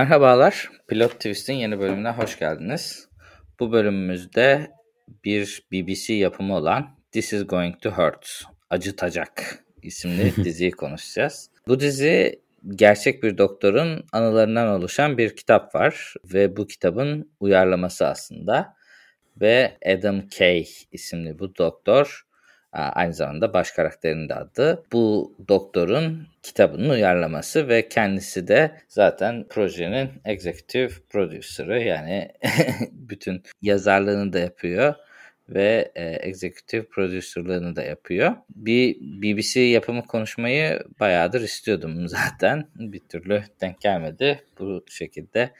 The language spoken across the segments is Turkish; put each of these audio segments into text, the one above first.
Merhabalar, Pilot Twist'in yeni bölümüne hoş geldiniz. Bu bölümümüzde bir BBC yapımı olan This is Going to Hurt, Acıtacak isimli diziyi konuşacağız. Bu dizi gerçek bir doktorun anılarından oluşan bir kitap var ve bu kitabın uyarlaması aslında. Ve Adam Kay isimli bu doktor aynı zamanda baş karakterinin de adı. Bu doktorun kitabının uyarlaması ve kendisi de zaten projenin executive producer'ı yani bütün yazarlığını da yapıyor ve e, executive producer'lığını da yapıyor. Bir BBC yapımı konuşmayı bayağıdır istiyordum zaten. Bir türlü denk gelmedi. Bu şekilde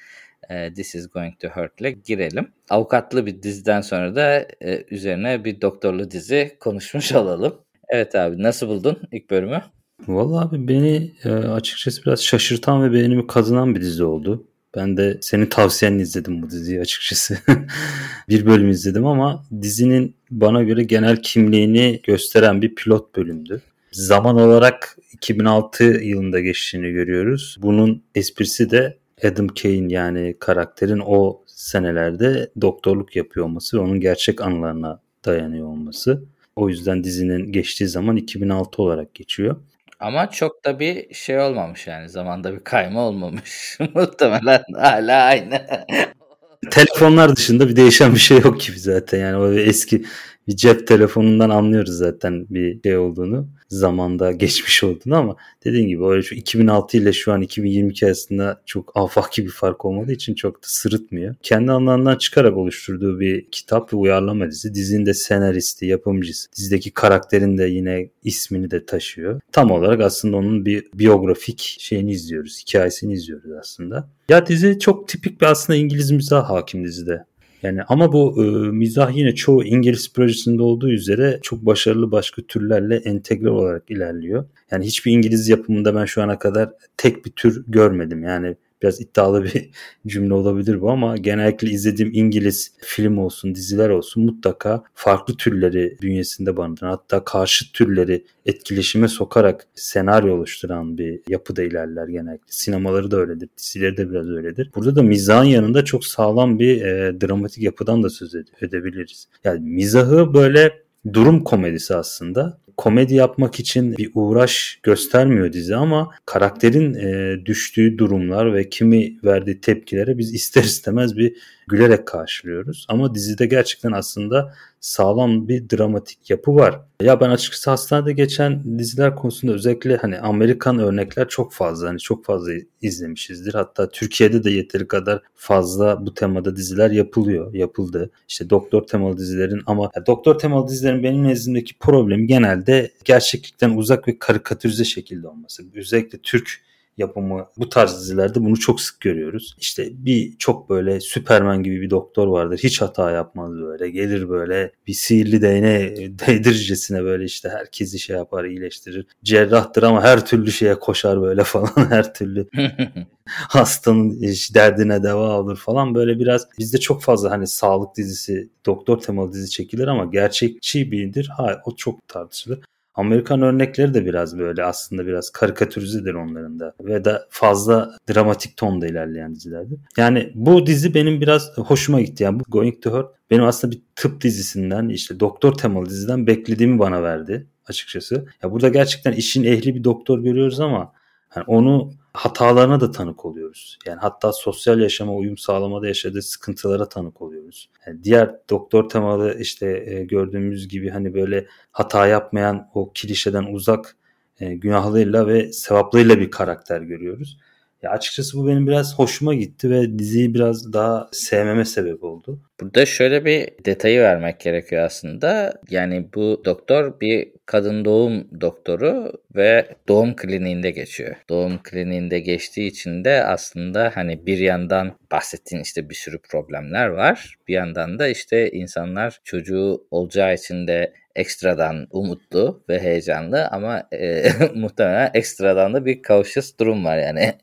e, This is Going to Hurt ile girelim. Avukatlı bir diziden sonra da e, üzerine bir doktorlu dizi konuşmuş olalım. Evet abi nasıl buldun ilk bölümü? Vallahi abi beni e, açıkçası biraz şaşırtan ve beğenimi kazanan bir dizi oldu. Ben de senin tavsiyenle izledim bu diziyi açıkçası. bir bölüm izledim ama dizinin bana göre genel kimliğini gösteren bir pilot bölümdü. Zaman olarak 2006 yılında geçtiğini görüyoruz. Bunun esprisi de Adam Kane yani karakterin o senelerde doktorluk yapıyor olması ve onun gerçek anılarına dayanıyor olması. O yüzden dizinin geçtiği zaman 2006 olarak geçiyor. Ama çok da bir şey olmamış yani zamanda bir kayma olmamış. Muhtemelen hala aynı. Telefonlar dışında bir değişen bir şey yok gibi zaten yani o eski bir cep telefonundan anlıyoruz zaten bir şey olduğunu. Zamanda geçmiş olduğunu ama dediğim gibi öyle şu 2006 ile şu an 2022 arasında çok afaki bir fark olmadığı için çok da sırıtmıyor. Kendi anlarından çıkarak oluşturduğu bir kitap ve uyarlama dizi. Dizinin de senaristi, yapımcısı. Dizideki karakterin de yine ismini de taşıyor. Tam olarak aslında onun bir biyografik şeyini izliyoruz. Hikayesini izliyoruz aslında. Ya dizi çok tipik bir aslında İngiliz mizah hakim dizide. Yani ama bu e, mizah yine çoğu İngiliz projesinde olduğu üzere çok başarılı başka türlerle entegre olarak ilerliyor. Yani hiçbir İngiliz yapımında ben şu ana kadar tek bir tür görmedim. Yani biraz iddialı bir cümle olabilir bu ama genellikle izlediğim İngiliz film olsun, diziler olsun mutlaka farklı türleri bünyesinde barındıran hatta karşı türleri etkileşime sokarak senaryo oluşturan bir yapıda ilerler genellikle. Sinemaları da öyledir, dizileri de biraz öyledir. Burada da mizahın yanında çok sağlam bir e, dramatik yapıdan da söz edebiliriz. Yani mizahı böyle durum komedisi aslında komedi yapmak için bir uğraş göstermiyor dizi ama karakterin e, düştüğü durumlar ve kimi verdiği tepkilere biz ister istemez bir gülerek karşılıyoruz. Ama dizide gerçekten aslında sağlam bir dramatik yapı var. Ya ben açıkçası hastanede geçen diziler konusunda özellikle hani Amerikan örnekler çok fazla. Hani çok fazla izlemişizdir. Hatta Türkiye'de de yeteri kadar fazla bu temada diziler yapılıyor. Yapıldı. İşte doktor temalı dizilerin ama doktor temalı dizilerin benim nezdimdeki problemi genelde gerçeklikten uzak ve karikatürize şekilde olması. Özellikle Türk yapımı bu tarz dizilerde bunu çok sık görüyoruz. İşte bir çok böyle Süperman gibi bir doktor vardır. Hiç hata yapmaz böyle. Gelir böyle bir sihirli değne değdiricesine böyle işte herkesi şey yapar iyileştirir. Cerrahtır ama her türlü şeye koşar böyle falan her türlü hastanın derdine deva olur falan böyle biraz bizde çok fazla hani sağlık dizisi doktor temalı dizi çekilir ama gerçekçi birdir. Hayır o çok tartışılır. Amerikan örnekleri de biraz böyle aslında biraz karikatürizedir onların da ve de fazla dramatik tonda ilerleyen dizilerdir. Yani bu dizi benim biraz hoşuma gitti. Yani bu Going to Hurt benim aslında bir tıp dizisinden işte doktor temalı diziden beklediğimi bana verdi açıkçası. Ya burada gerçekten işin ehli bir doktor görüyoruz ama yani onu hatalarına da tanık oluyoruz. Yani hatta sosyal yaşama uyum sağlamada yaşadığı sıkıntılara tanık oluyoruz. Yani diğer doktor temalı işte e, gördüğümüz gibi hani böyle hata yapmayan o klişeden uzak e, günahlıyla ve sevaplıyla bir karakter görüyoruz. Ya açıkçası bu benim biraz hoşuma gitti ve diziyi biraz daha sevmeme sebep oldu. Burada şöyle bir detayı vermek gerekiyor aslında. Yani bu doktor bir kadın doğum doktoru ve doğum kliniğinde geçiyor. Doğum kliniğinde geçtiği için de aslında hani bir yandan bahsettiğin işte bir sürü problemler var. Bir yandan da işte insanlar çocuğu olacağı için de ekstradan umutlu ve heyecanlı ama e, muhtemelen ekstradan da bir cautious durum var yani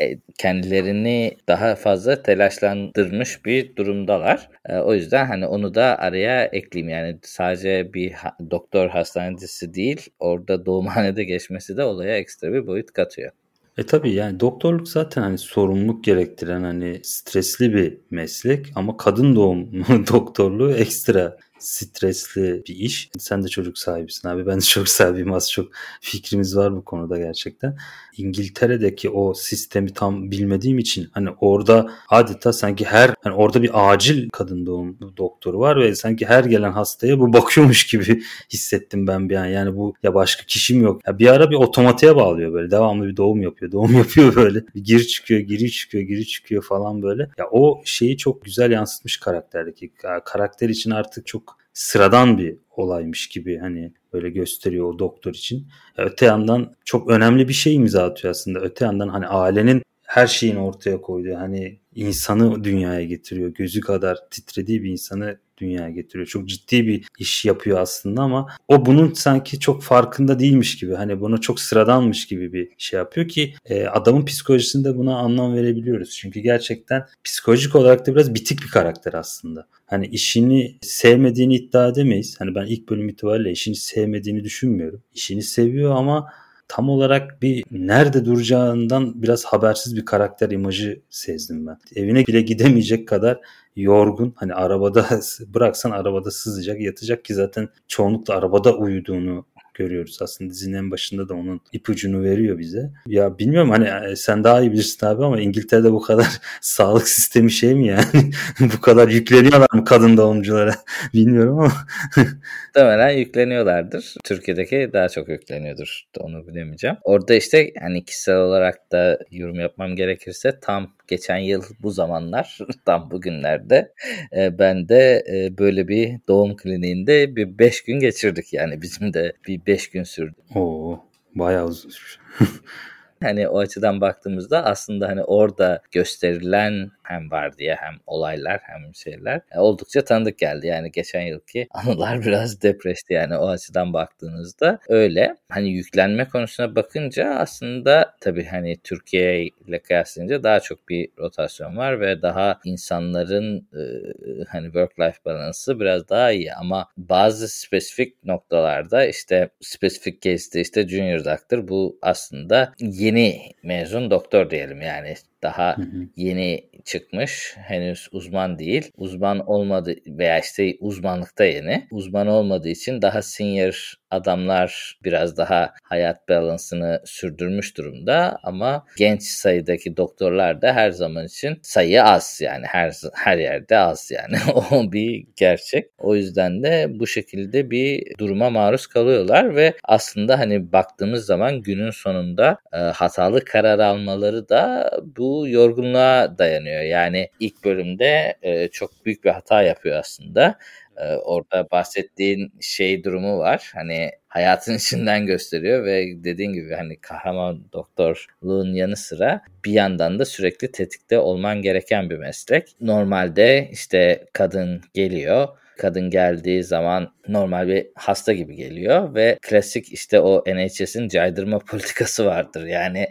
e, kendilerini daha fazla telaşlandırmış bir durumdalar. E, o yüzden hani onu da araya ekleyeyim yani sadece bir ha- doktor hastanesi değil orada doğumhanede geçmesi de olaya ekstra bir boyut katıyor. E tabii yani doktorluk zaten hani sorumluluk gerektiren hani stresli bir meslek ama kadın doğum doktorluğu ekstra stresli bir iş. Sen de çocuk sahibisin abi. Ben de çocuk sahibiyim. Az çok fikrimiz var bu konuda gerçekten. İngiltere'deki o sistemi tam bilmediğim için hani orada adeta sanki her hani orada bir acil kadın doğum doktoru var ve sanki her gelen hastaya bu bakıyormuş gibi hissettim ben bir an. Yani bu ya başka kişim yok. Ya bir ara bir otomatiğe bağlıyor böyle. Devamlı bir doğum yapıyor. Doğum yapıyor böyle. Bir gir çıkıyor, giri çıkıyor, giri çıkıyor falan böyle. Ya o şeyi çok güzel yansıtmış karakterdeki. Karakter için artık çok sıradan bir olaymış gibi hani böyle gösteriyor o doktor için. Öte yandan çok önemli bir şey imza atıyor aslında. Öte yandan hani ailenin her şeyini ortaya koyduğu hani insanı dünyaya getiriyor. Gözü kadar titrediği bir insanı dünyaya getiriyor. Çok ciddi bir iş yapıyor aslında ama o bunun sanki çok farkında değilmiş gibi. Hani bunu çok sıradanmış gibi bir şey yapıyor ki e, adamın psikolojisinde buna anlam verebiliyoruz. Çünkü gerçekten psikolojik olarak da biraz bitik bir karakter aslında. Hani işini sevmediğini iddia edemeyiz. Hani ben ilk bölüm itibariyle işini sevmediğini düşünmüyorum. İşini seviyor ama tam olarak bir nerede duracağından biraz habersiz bir karakter imajı sezdim ben. Evine bile gidemeyecek kadar yorgun. Hani arabada bıraksan arabada sızacak yatacak ki zaten çoğunlukla arabada uyuduğunu görüyoruz aslında dizinin en başında da onun ipucunu veriyor bize. Ya bilmiyorum hani e, sen daha iyi bilirsin abi ama İngiltere'de bu kadar sağlık sistemi şey mi yani? bu kadar yükleniyorlar mı kadın doğumculara? bilmiyorum ama. Muhtemelen yükleniyorlardır. Türkiye'deki daha çok yükleniyordur. Onu bilemeyeceğim. Orada işte hani kişisel olarak da yorum yapmam gerekirse tam geçen yıl bu zamanlar tam bugünlerde e, ben de e, böyle bir doğum kliniğinde bir 5 gün geçirdik yani bizim de bir 5 gün sürdü. Oo bayağı uzun Hani o açıdan baktığımızda aslında hani orada gösterilen hem var diye hem olaylar hem şeyler e, oldukça tanıdık geldi. Yani geçen yılki anılar biraz depreşti yani o açıdan baktığınızda öyle. Hani yüklenme konusuna bakınca aslında tabii hani Türkiye ile kıyaslayınca daha çok bir rotasyon var ve daha insanların e, hani work-life balansı biraz daha iyi ama bazı spesifik noktalarda işte spesifik case'de işte junior doctor bu aslında yeni mezun doktor diyelim yani daha hı hı. yeni çıkmış. Henüz uzman değil. Uzman olmadı veya işte uzmanlıkta yeni. Uzman olmadığı için daha senior adamlar biraz daha hayat balansını sürdürmüş durumda ama genç sayıdaki doktorlar da her zaman için sayı az yani her her yerde az yani o bir gerçek. O yüzden de bu şekilde bir duruma maruz kalıyorlar ve aslında hani baktığımız zaman günün sonunda e, hatalı karar almaları da bu yorgunluğa dayanıyor. Yani ilk bölümde e, çok büyük bir hata yapıyor aslında. E, orada bahsettiğin şey durumu var. Hani hayatın içinden gösteriyor ve dediğin gibi hani kahraman doktorluğun yanı sıra bir yandan da sürekli tetikte olman gereken bir meslek. Normalde işte kadın geliyor kadın geldiği zaman normal bir hasta gibi geliyor ve klasik işte o NHS'in caydırma politikası vardır. Yani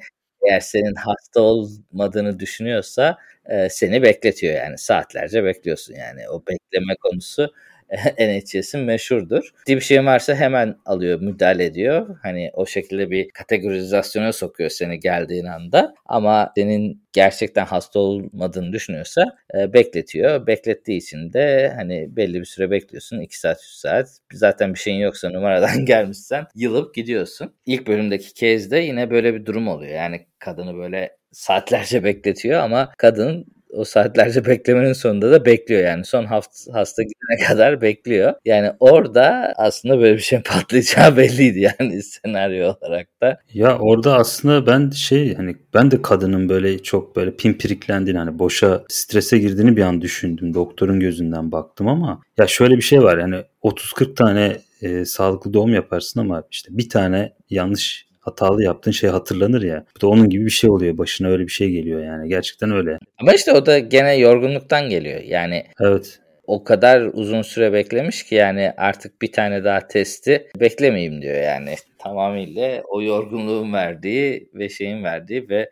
eğer senin hasta olmadığını düşünüyorsa e, seni bekletiyor yani saatlerce bekliyorsun yani o bekleme konusu NHS'in meşhurdur. Ciddi bir şey varsa hemen alıyor, müdahale ediyor. Hani o şekilde bir kategorizasyona sokuyor seni geldiğin anda. Ama senin gerçekten hasta olmadığını düşünüyorsa e, bekletiyor. Beklettiği için de hani belli bir süre bekliyorsun. 2 saat 3 saat. Zaten bir şeyin yoksa numaradan gelmişsen yılıp gidiyorsun. İlk bölümdeki kezde yine böyle bir durum oluyor. Yani kadını böyle saatlerce bekletiyor ama kadın o saatlerce beklemenin sonunda da bekliyor yani. Son hafta, hasta gidene kadar bekliyor. Yani orada aslında böyle bir şey patlayacağı belliydi yani senaryo olarak da. Ya orada aslında ben şey hani ben de kadının böyle çok böyle pimpiriklendiğini hani boşa strese girdiğini bir an düşündüm. Doktorun gözünden baktım ama ya şöyle bir şey var yani 30-40 tane e, sağlıklı doğum yaparsın ama işte bir tane yanlış hatalı yaptığın şey hatırlanır ya. Bu da onun gibi bir şey oluyor. Başına öyle bir şey geliyor yani. Gerçekten öyle. Ama işte o da gene yorgunluktan geliyor. Yani Evet. O kadar uzun süre beklemiş ki yani artık bir tane daha testi beklemeyeyim diyor yani. Tamamıyla o yorgunluğun verdiği ve şeyin verdiği ve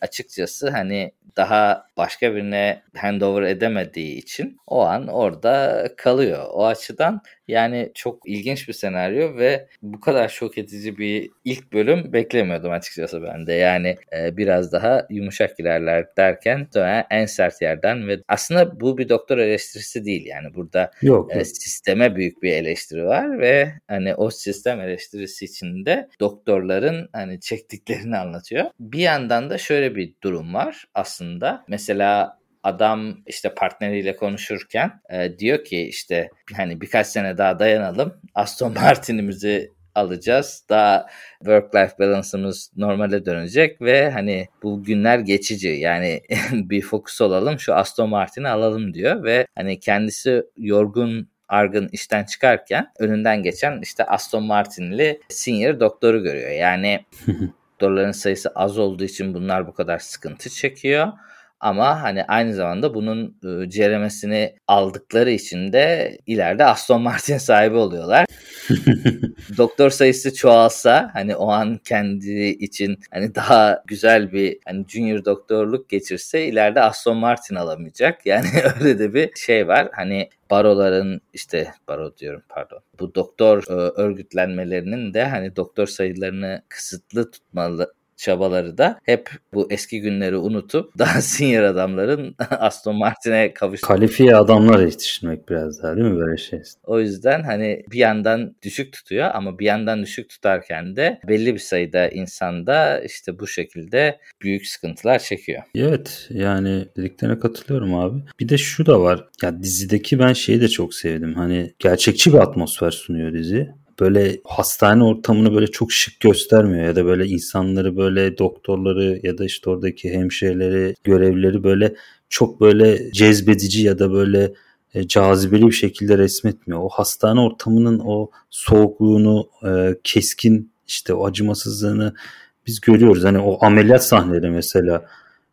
açıkçası hani daha başka birine handover edemediği için o an orada kalıyor. O açıdan Yani çok ilginç bir senaryo ve bu kadar şok edici bir ilk bölüm beklemiyordum açıkçası ben de. Yani e, biraz daha yumuşak girerler derken en sert yerden ve aslında bu bir doktor eleştirisi değil yani burada yok, e, sisteme büyük bir eleştiri var ve hani o sistem eleştirisi içinde doktorların hani çektiklerini anlatıyor. Bir yandan da şöyle bir durum var aslında. Mesela adam işte partneriyle konuşurken e, diyor ki işte hani birkaç sene daha dayanalım. Aston Martin'imizi alacağız. Daha work life balance'ımız normale dönecek ve hani bu günler geçici. Yani bir fokus olalım şu Aston Martin'i alalım diyor ve hani kendisi yorgun argın işten çıkarken önünden geçen işte Aston Martin'li senior doktoru görüyor. Yani doktorların sayısı az olduğu için bunlar bu kadar sıkıntı çekiyor. Ama hani aynı zamanda bunun e, ceremesini aldıkları için de ileride Aston Martin sahibi oluyorlar. Doktor sayısı çoğalsa hani o an kendi için hani daha güzel bir hani junior doktorluk geçirse ileride Aston Martin alamayacak. Yani öyle de bir şey var. Hani baroların işte baro diyorum pardon. Bu doktor e, örgütlenmelerinin de hani doktor sayılarını kısıtlı tutmalı çabaları da hep bu eski günleri unutup daha senior adamların Aston Martin'e kavuştu. Kalifiye adamlar yetiştirmek biraz daha değil mi böyle şey? O yüzden hani bir yandan düşük tutuyor ama bir yandan düşük tutarken de belli bir sayıda insanda işte bu şekilde büyük sıkıntılar çekiyor. Evet yani dediklerine katılıyorum abi. Bir de şu da var. Ya dizideki ben şeyi de çok sevdim. Hani gerçekçi bir atmosfer sunuyor dizi böyle hastane ortamını böyle çok şık göstermiyor ya da böyle insanları böyle doktorları ya da işte oradaki hemşireleri, görevlileri böyle çok böyle cezbedici ya da böyle e, cazibeli bir şekilde resmetmiyor. O hastane ortamının o soğukluğunu, e, keskin işte o acımasızlığını biz görüyoruz. Hani o ameliyat sahneleri mesela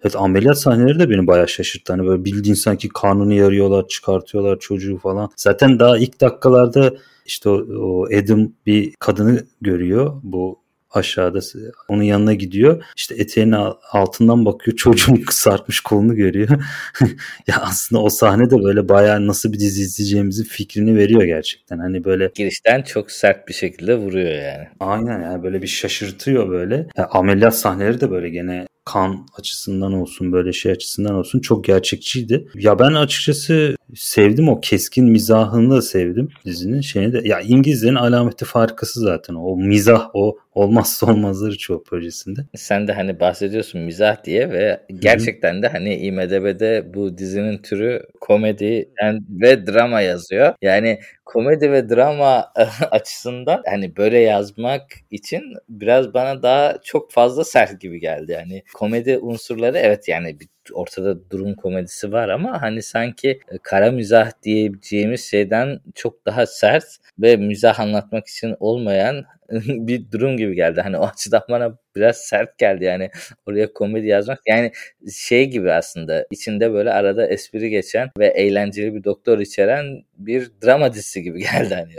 Evet ameliyat sahneleri de beni bayağı şaşırttı. Hani böyle bildiğin sanki karnını yarıyorlar, çıkartıyorlar çocuğu falan. Zaten daha ilk dakikalarda işte o, o Adam bir kadını görüyor. Bu aşağıda onun yanına gidiyor. İşte eteğinin altından bakıyor. Çocuğun sarkmış kolunu görüyor. ya aslında o sahne de böyle bayağı nasıl bir dizi izleyeceğimizin fikrini veriyor gerçekten. Hani böyle girişten çok sert bir şekilde vuruyor yani. Aynen yani böyle bir şaşırtıyor böyle. Ya, ameliyat sahneleri de böyle gene kan açısından olsun böyle şey açısından olsun çok gerçekçiydi. Ya ben açıkçası sevdim o keskin mizahını da sevdim dizinin şeyini de. Ya İngilizlerin alameti farikası zaten o mizah o olmazsa olmazları çoğu projesinde. Sen de hani bahsediyorsun mizah diye ve gerçekten Hı-hı. de hani IMDB'de bu dizinin türü komedi ve drama yazıyor. Yani komedi ve drama açısından hani böyle yazmak için biraz bana daha çok fazla sert gibi geldi. Yani komedi unsurları evet yani bir ortada durum komedisi var ama hani sanki e, kara mizah diyebileceğimiz şeyden çok daha sert ve mizah anlatmak için olmayan bir durum gibi geldi. Hani o açıdan bana biraz sert geldi yani oraya komedi yazmak. Yani şey gibi aslında içinde böyle arada espri geçen ve eğlenceli bir doktor içeren bir drama dizisi gibi geldi. Hani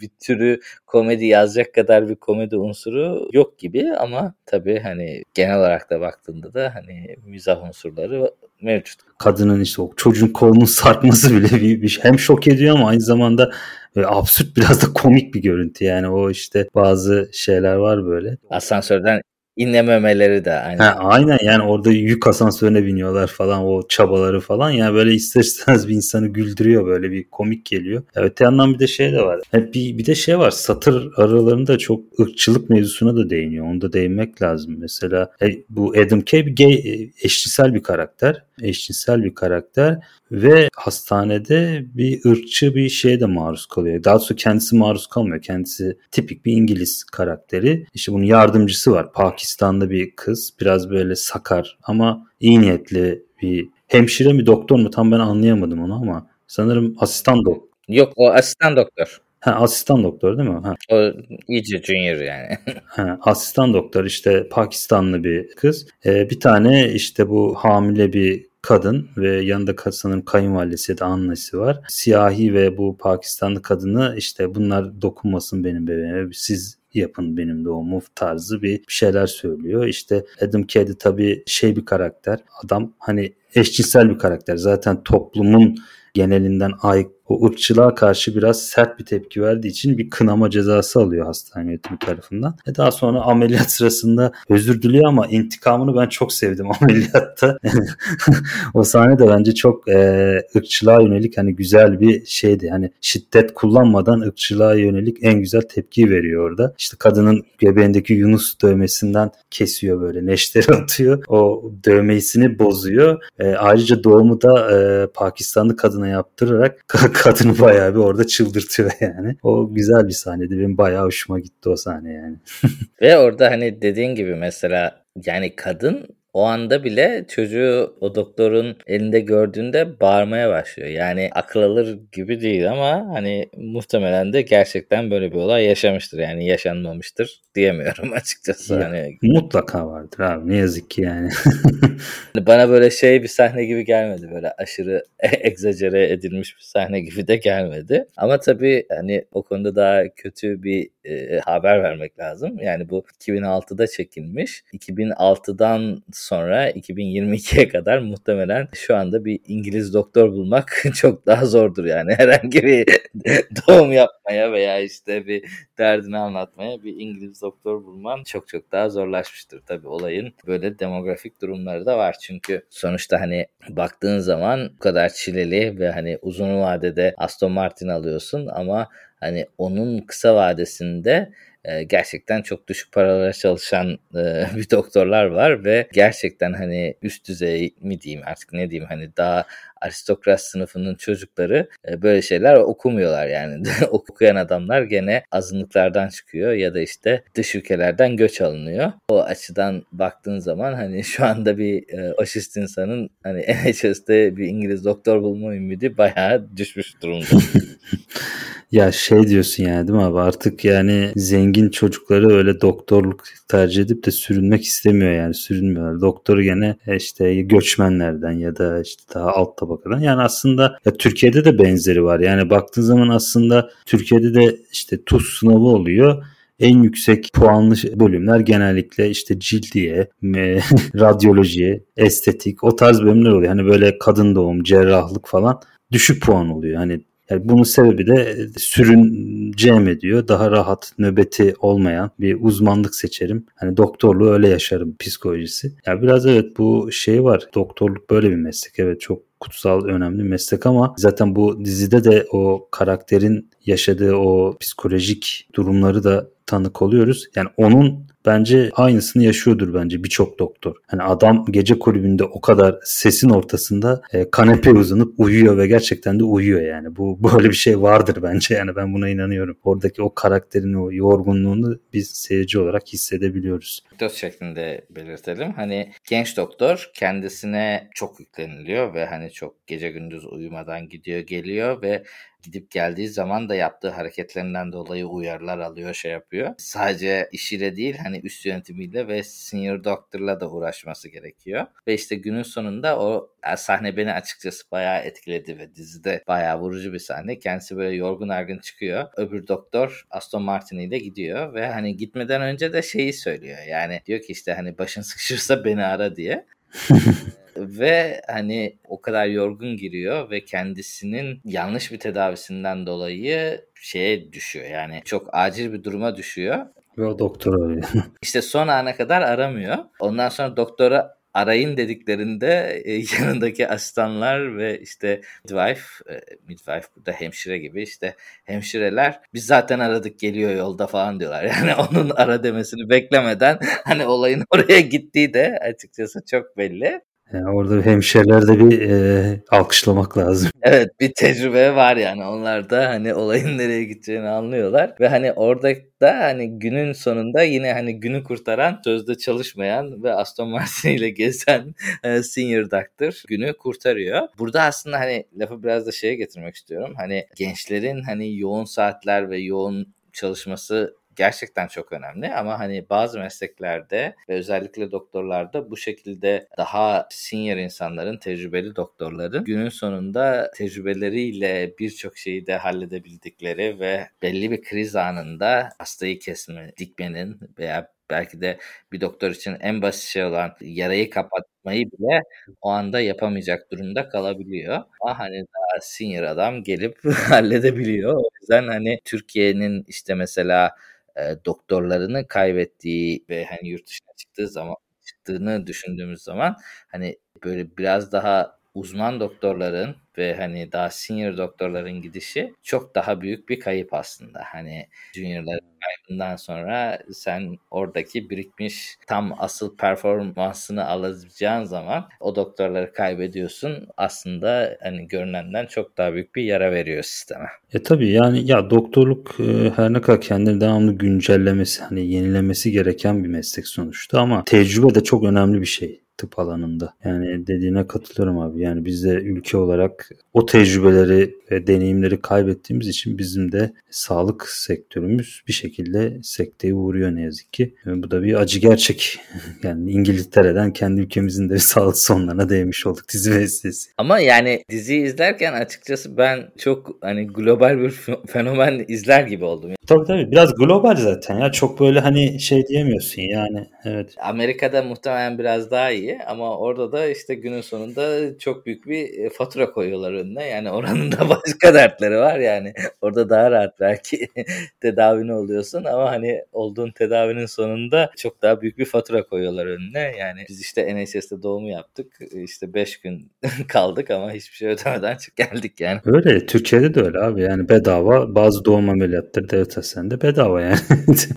bir türü komedi yazacak kadar bir komedi unsuru yok gibi ama tabii hani genel olarak da baktığında da hani mizah unsurları mevcut. Kadının işte o çocuğun kolunun sarkması bile bir, bir şey. hem şok ediyor ama aynı zamanda Böyle absürt biraz da komik bir görüntü yani o işte bazı şeyler var böyle. Asansörden İnlememeleri de aynen. Ha, aynen yani orada yük asansörüne biniyorlar falan o çabaları falan yani böyle ister istemez bir insanı güldürüyor böyle bir komik geliyor. Evet yandan bir de şey de var. Hep bir, bir de şey var satır aralarında çok ırkçılık mevzusuna da değiniyor. Onu da değinmek lazım. Mesela e, bu Adam Kay bir gay eşcinsel bir karakter. Eşcinsel bir karakter ve hastanede bir ırkçı bir şeye de maruz kalıyor. Daha doğrusu kendisi maruz kalmıyor. Kendisi tipik bir İngiliz karakteri. İşte bunun yardımcısı var. Pakistanlı bir kız. Biraz böyle sakar ama iyi niyetli bir hemşire mi doktor mu tam ben anlayamadım onu ama sanırım asistan doktor. Yok o asistan doktor. Ha, asistan doktor değil mi? Ha. O iyice junior yani. ha, asistan doktor işte Pakistanlı bir kız. Ee, bir tane işte bu hamile bir kadın ve yanında sanırım kayınvalidesi da annesi var. Siyahi ve bu Pakistanlı kadını işte bunlar dokunmasın benim bebeğime siz yapın benim doğumu tarzı bir şeyler söylüyor. İşte Adam Kedi tabii şey bir karakter. Adam hani eşcinsel bir karakter. Zaten toplumun genelinden ay o ırkçılığa karşı biraz sert bir tepki verdiği için bir kınama cezası alıyor hastane yönetimi tarafından. E daha sonra ameliyat sırasında özür diliyor ama intikamını ben çok sevdim ameliyatta. o sahne de bence çok e, ırkçılığa yönelik hani güzel bir şeydi. Hani şiddet kullanmadan ırkçılığa yönelik en güzel tepki veriyor orada. İşte kadının göbeğindeki Yunus dövmesinden kesiyor böyle neşteri atıyor. O dövmesini bozuyor. E, ayrıca doğumu da e, Pakistanlı kadına yaptırarak kadını bayağı bir orada çıldırtıyor yani. O güzel bir sahneydi. Benim bayağı hoşuma gitti o sahne yani. Ve orada hani dediğin gibi mesela yani kadın o anda bile çocuğu o doktorun elinde gördüğünde bağırmaya başlıyor. Yani akıl alır gibi değil ama hani muhtemelen de gerçekten böyle bir olay yaşamıştır. Yani yaşanmamıştır diyemiyorum açıkçası. Ya, hani mutlaka vardır abi ne yazık ki yani. Hani bana böyle şey bir sahne gibi gelmedi. Böyle aşırı egzajere edilmiş bir sahne gibi de gelmedi. Ama tabii hani o konuda daha kötü bir e, haber vermek lazım. Yani bu 2006'da çekilmiş. 2006'dan sonra 2022'ye kadar muhtemelen şu anda bir İngiliz doktor bulmak çok daha zordur yani. Herhangi bir doğum yapmaya veya işte bir derdini anlatmaya bir İngiliz doktor bulman çok çok daha zorlaşmıştır. Tabii olayın böyle demografik durumları da var. Çünkü sonuçta hani baktığın zaman bu kadar çileli ve hani uzun vadede Aston Martin alıyorsun ama hani onun kısa vadesinde e, gerçekten çok düşük paralara çalışan e, bir doktorlar var ve gerçekten hani üst düzey mi diyeyim artık ne diyeyim hani daha aristokrat sınıfının çocukları e, böyle şeyler okumuyorlar yani. Okuyan adamlar gene azınlıklardan çıkıyor ya da işte dış ülkelerden göç alınıyor. O açıdan baktığın zaman hani şu anda bir e, aşist insanın hani NHS'te bir İngiliz doktor bulma ümidi bayağı düşmüş durumda. Ya şey diyorsun yani değil mi abi artık yani zengin çocukları öyle doktorluk tercih edip de sürünmek istemiyor yani sürünmüyorlar. Doktoru gene e, işte göçmenlerden ya da işte daha alt tabakadan yani aslında ya Türkiye'de de benzeri var. Yani baktığın zaman aslında Türkiye'de de işte TUS sınavı oluyor en yüksek puanlı bölümler genellikle işte cildiye, radyolojiye, estetik o tarz bölümler oluyor. Hani böyle kadın doğum, cerrahlık falan düşük puan oluyor. Hani yani bunun sebebi de sürüneceğim ediyor. Daha rahat nöbeti olmayan bir uzmanlık seçerim. Hani doktorluğu öyle yaşarım psikolojisi. Ya yani biraz evet bu şey var. Doktorluk böyle bir meslek. Evet çok kutsal önemli meslek ama zaten bu dizide de o karakterin yaşadığı o psikolojik durumları da tanık oluyoruz. Yani onun bence aynısını yaşıyordur bence birçok doktor. Hani adam gece kulübünde o kadar sesin ortasında e, kanepeye uzanıp uyuyor ve gerçekten de uyuyor yani. Bu böyle bir şey vardır bence yani ben buna inanıyorum. Oradaki o karakterin o yorgunluğunu biz seyirci olarak hissedebiliyoruz. Doz şeklinde belirtelim. Hani genç doktor kendisine çok yükleniliyor ve hani çok gece gündüz uyumadan gidiyor geliyor ve gidip geldiği zaman da yaptığı hareketlerinden dolayı uyarılar alıyor şey yapıyor. Sadece işiyle değil hani üst yönetimiyle ve senior doctor'la da uğraşması gerekiyor. Ve işte günün sonunda o sahne beni açıkçası bayağı etkiledi ve dizide bayağı vurucu bir sahne. Kendisi böyle yorgun argın çıkıyor. Öbür doktor Aston Martin ile gidiyor ve hani gitmeden önce de şeyi söylüyor. Yani diyor ki işte hani başın sıkışırsa beni ara diye. ve hani o kadar yorgun giriyor ve kendisinin yanlış bir tedavisinden dolayı şeye düşüyor. Yani çok acil bir duruma düşüyor. Ve o doktor arıyor. İşte son ana kadar aramıyor. Ondan sonra doktora arayın dediklerinde e, yanındaki asistanlar ve işte midwife, e, midwife burada hemşire gibi işte hemşireler biz zaten aradık geliyor yolda falan diyorlar. Yani onun ara demesini beklemeden hani olayın oraya gittiği de açıkçası çok belli. Yani orada hemşeriler de bir e, alkışlamak lazım. Evet bir tecrübe var yani onlar da hani olayın nereye gideceğini anlıyorlar ve hani orada da hani günün sonunda yine hani günü kurtaran sözde çalışmayan ve Aston Martin ile gezen e, senior doctor günü kurtarıyor. Burada aslında hani lafı biraz da şeye getirmek istiyorum. Hani gençlerin hani yoğun saatler ve yoğun çalışması gerçekten çok önemli ama hani bazı mesleklerde ve özellikle doktorlarda bu şekilde daha senior insanların, tecrübeli doktorların günün sonunda tecrübeleriyle birçok şeyi de halledebildikleri ve belli bir kriz anında hastayı kesme, dikmenin veya belki de bir doktor için en basit şey olan yarayı kapat yapmayı bile o anda yapamayacak durumda kalabiliyor. Ama hani daha senior adam gelip halledebiliyor. O yüzden hani Türkiye'nin işte mesela e, doktorlarını kaybettiği ve hani yurt dışına çıktığı zaman çıktığını düşündüğümüz zaman hani böyle biraz daha uzman doktorların ve hani daha senior doktorların gidişi çok daha büyük bir kayıp aslında. Hani juniorların kaybından sonra sen oradaki birikmiş tam asıl performansını alacağın zaman o doktorları kaybediyorsun. Aslında hani görünenden çok daha büyük bir yara veriyor sisteme. E tabii yani ya doktorluk e, her ne kadar kendini devamlı güncellemesi hani yenilemesi gereken bir meslek sonuçta ama tecrübe de çok önemli bir şey tıp alanında. Yani dediğine katılıyorum abi. Yani biz de ülke olarak o tecrübeleri ve deneyimleri kaybettiğimiz için bizim de sağlık sektörümüz bir şekilde sekteye uğruyor ne yazık ki. Yani bu da bir acı gerçek. yani İngiltere'den kendi ülkemizin de sağlık sonlarına değmiş olduk dizi vesilesi. Ama yani diziyi izlerken açıkçası ben çok hani global bir fenomen izler gibi oldum. Tabii tabii biraz global zaten ya çok böyle hani şey diyemiyorsun yani evet. Amerika'da muhtemelen biraz daha iyi ama orada da işte günün sonunda çok büyük bir e, fatura koyuyorlar önüne. Yani oranın da başka dertleri var yani. Orada daha rahat belki tedavini oluyorsun ama hani olduğun tedavinin sonunda çok daha büyük bir fatura koyuyorlar önüne. Yani biz işte NHS'de doğumu yaptık. İşte 5 gün kaldık ama hiçbir şey ödemeden çık geldik yani. Öyle. Türkiye'de de öyle abi. Yani bedava bazı doğum ameliyatları devlet hastanede bedava yani.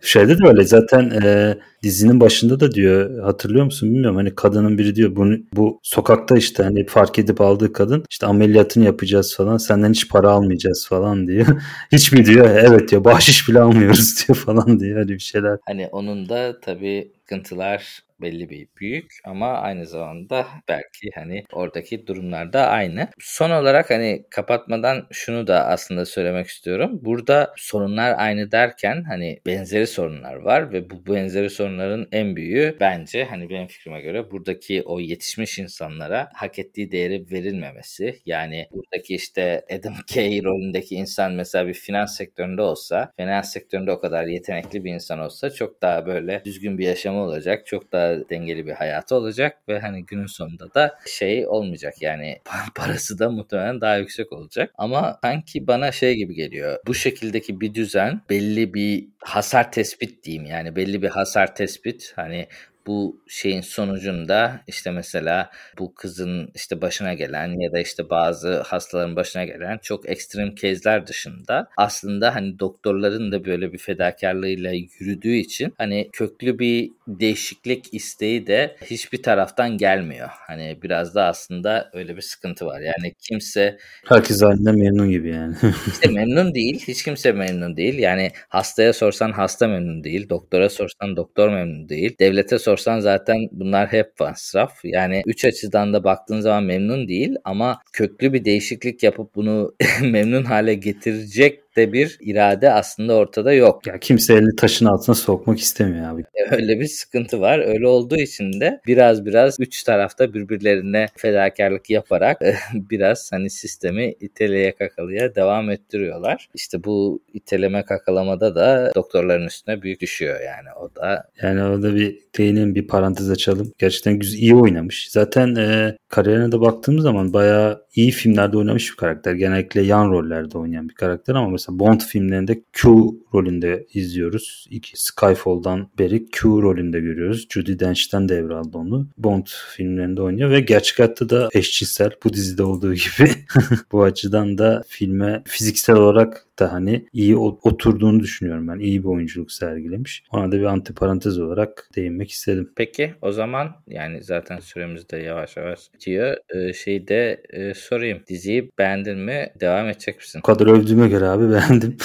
Şeyde de öyle zaten e, dizinin başında da diyor hatırlıyor musun bilmiyorum hani kadının biri diyor bunu bu sokakta işte hani fark edip aldığı kadın işte ameliyatını yapacağız falan senden hiç para almayacağız falan diyor. hiç mi diyor evet diyor bahşiş bile almıyoruz diyor falan diyor öyle bir şeyler. Hani onun da tabii sıkıntılar belli bir büyük ama aynı zamanda belki hani oradaki durumlar da aynı. Son olarak hani kapatmadan şunu da aslında söylemek istiyorum. Burada sorunlar aynı derken hani benzeri sorunlar var ve bu benzeri sorunların en büyüğü bence hani benim fikrime göre buradaki o yetişmiş insanlara hak ettiği değeri verilmemesi. Yani buradaki işte Adam Kay rolündeki insan mesela bir finans sektöründe olsa, finans sektöründe o kadar yetenekli bir insan olsa çok daha böyle düzgün bir yaşamı olacak. Çok daha dengeli bir hayatı olacak ve hani günün sonunda da şey olmayacak yani parası da muhtemelen daha yüksek olacak. Ama sanki bana şey gibi geliyor. Bu şekildeki bir düzen belli bir hasar tespit diyeyim yani belli bir hasar tespit hani bu şeyin sonucunda işte mesela bu kızın işte başına gelen ya da işte bazı hastaların başına gelen çok ekstrem kezler dışında aslında hani doktorların da böyle bir fedakarlığıyla yürüdüğü için hani köklü bir değişiklik isteği de hiçbir taraftan gelmiyor. Hani biraz da aslında öyle bir sıkıntı var. Yani kimse herkes halinde memnun gibi yani. işte memnun değil. Hiç kimse memnun değil. Yani hastaya sorsan hasta memnun değil. Doktora sorsan doktor memnun değil. Devlete sorsan zaten bunlar hep masraf. Yani üç açıdan da baktığın zaman memnun değil ama köklü bir değişiklik yapıp bunu memnun hale getirecek de bir irade aslında ortada yok. Ya kimse elini taşın altına sokmak istemiyor abi. E, öyle bir sıkıntı var. Öyle olduğu için de biraz biraz üç tarafta birbirlerine fedakarlık yaparak e, biraz hani sistemi iteleye kakalıya devam ettiriyorlar. İşte bu iteleme kakalamada da doktorların üstüne büyük düşüyor yani o da. Yani orada bir değinin bir parantez açalım. Gerçekten güzel iyi oynamış. Zaten e, kariyerine de baktığımız zaman bayağı iyi filmlerde oynamış bir karakter. Genellikle yan rollerde oynayan bir karakter ama mesela Bond filmlerinde Q rolünde izliyoruz. İki Skyfall'dan beri Q rolünde görüyoruz. Judy Dench'ten devraldı onu. Bond filmlerinde oynuyor ve gerçek hayatta da eşcinsel bu dizide olduğu gibi. bu açıdan da filme fiziksel olarak da hani iyi oturduğunu düşünüyorum ben. İyi bir oyunculuk sergilemiş. Ona da bir antiparantez olarak değinmek istedim. Peki o zaman yani zaten süremiz de yavaş yavaş bitiyor. Ee, şeyde e, sorayım. Diziyi beğendin mi? Devam edecek misin? O kadar övdüğüme göre abi beğendim.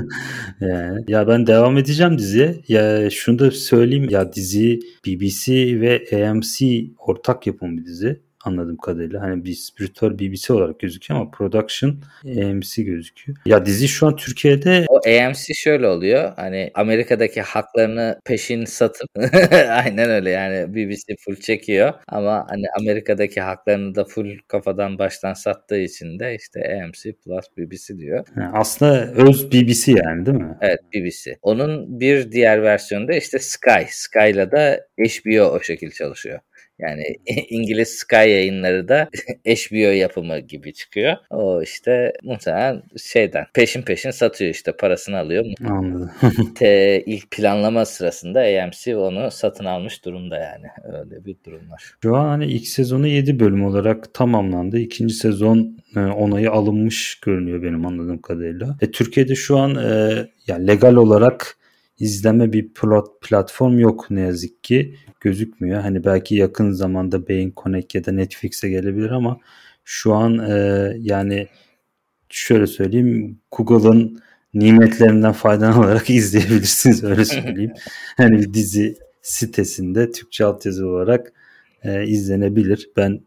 yani, ya ben devam edeceğim diziye. Ya şunu da söyleyeyim. Ya dizi BBC ve AMC ortak yapım bir dizi anladığım kadarıyla. Hani bir spiritüel BBC olarak gözüküyor ama production AMC gözüküyor. Ya dizi şu an Türkiye'de... O AMC şöyle oluyor. Hani Amerika'daki haklarını peşin satıp aynen öyle yani BBC full çekiyor ama hani Amerika'daki haklarını da full kafadan baştan sattığı için de işte AMC plus BBC diyor. Yani aslında öz BBC yani değil mi? Evet BBC. Onun bir diğer versiyonu da işte Sky. Sky'la da HBO o şekilde çalışıyor. Yani İngiliz Sky yayınları da HBO yapımı gibi çıkıyor. O işte muhtemelen şeyden peşin peşin satıyor işte parasını alıyor. Anladım. Te, ilk planlama sırasında AMC onu satın almış durumda yani. Öyle bir durum var. Şu an hani ilk sezonu 7 bölüm olarak tamamlandı. İkinci sezon e, onayı alınmış görünüyor benim anladığım kadarıyla. E, Türkiye'de şu an e, yani legal olarak izleme bir plot, platform yok ne yazık ki gözükmüyor. Hani belki yakın zamanda Beyin Connect ya da Netflix'e gelebilir ama şu an e, yani şöyle söyleyeyim Google'ın nimetlerinden faydalanarak izleyebilirsiniz öyle söyleyeyim. hani bir dizi sitesinde Türkçe altyazı olarak e, izlenebilir. Ben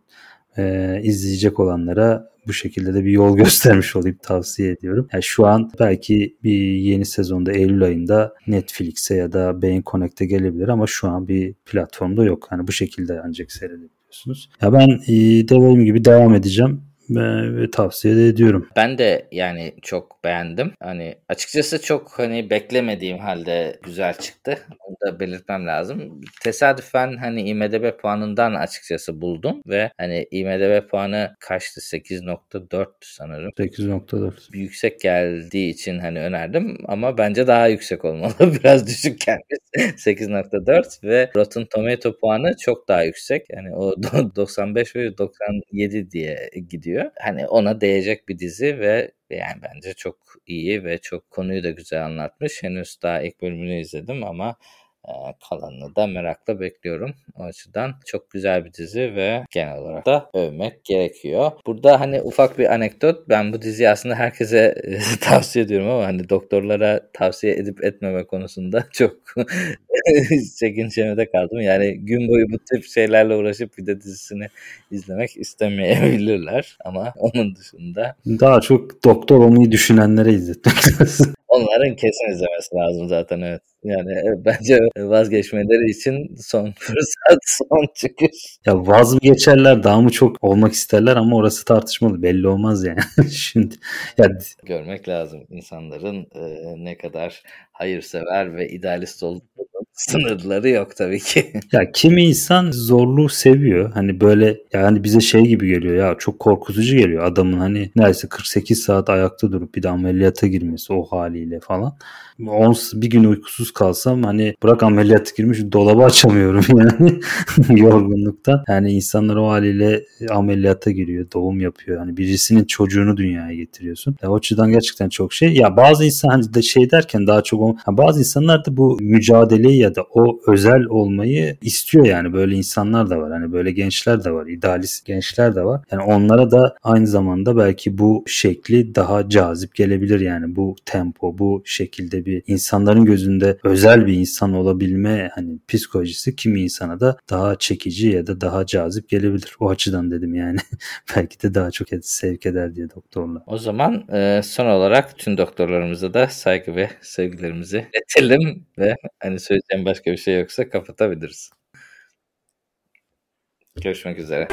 e, izleyecek olanlara bu şekilde de bir yol göstermiş olayım tavsiye ediyorum. Yani şu an belki bir yeni sezonda Eylül ayında Netflix'e ya da Beyin Connect'e gelebilir ama şu an bir platformda yok. Yani bu şekilde ancak seyredebiliyorsunuz. Ya ben e, dediğim gibi devam edeceğim ve tavsiye de ediyorum. Ben de yani çok beğendim. Hani açıkçası çok hani beklemediğim halde güzel çıktı. Onu da belirtmem lazım. Tesadüfen hani IMDB puanından açıkçası buldum ve hani IMDB puanı kaçtı? 8.4 sanırım. 8.4. Yüksek geldiği için hani önerdim ama bence daha yüksek olmalı. Biraz düşük gelmiş. 8.4 ve Rotten Tomato puanı çok daha yüksek. Yani o 95 ve 97 diye gidiyor gerekiyor. Hani ona değecek bir dizi ve yani bence çok iyi ve çok konuyu da güzel anlatmış. Henüz daha ilk bölümünü izledim ama kalanını da merakla bekliyorum. O açıdan çok güzel bir dizi ve genel olarak da övmek gerekiyor. Burada hani ufak bir anekdot. Ben bu diziyi aslında herkese e, tavsiye ediyorum ama hani doktorlara tavsiye edip etmeme konusunda çok çekincemede kaldım. Yani gün boyu bu tip şeylerle uğraşıp bir de dizisini izlemek istemeyebilirler ama onun dışında daha çok doktor olmayı düşünenlere izletmek. Onların kesin izlemesi lazım zaten evet. Yani e, bence vazgeçmeleri için son fırsat, son çıkış. Ya vazgeçerler daha mı çok olmak isterler ama orası tartışmalı. Belli olmaz yani. Şimdi ya görmek lazım insanların e, ne kadar hayırsever ve idealist olduğunu sınırları yok tabii ki. ya kimi insan zorluğu seviyor. Hani böyle yani bize şey gibi geliyor ya çok korkutucu geliyor adamın hani neredeyse 48 saat ayakta durup bir de ameliyata girmesi o haliyle falan. 10 bir gün uykusuz kalsam hani bırak ameliyat girmiş dolabı açamıyorum yani yorgunluktan. Yani insanlar o haliyle ameliyata giriyor, doğum yapıyor. Hani birisinin çocuğunu dünyaya getiriyorsun. Ya, o açıdan gerçekten çok şey. Ya bazı insan hani de şey derken daha çok bazı insanlar da bu mücadeleyi ya da o özel olmayı istiyor yani. Böyle insanlar da var. Hani böyle gençler de var. idealist gençler de var. Yani onlara da aynı zamanda belki bu şekli daha cazip gelebilir yani. Bu tempo, bu şekilde bir insanların gözünde özel bir insan olabilme hani psikolojisi kimi insana da daha çekici ya da daha cazip gelebilir. O açıdan dedim yani. belki de daha çok sevk eder diye doktorla. O zaman e, son olarak tüm doktorlarımıza da saygı ve sevgilerimizi iletelim ve hani söyleyeceğim başka bir şey yoksa kapatabiliriz. Görüşmek üzere.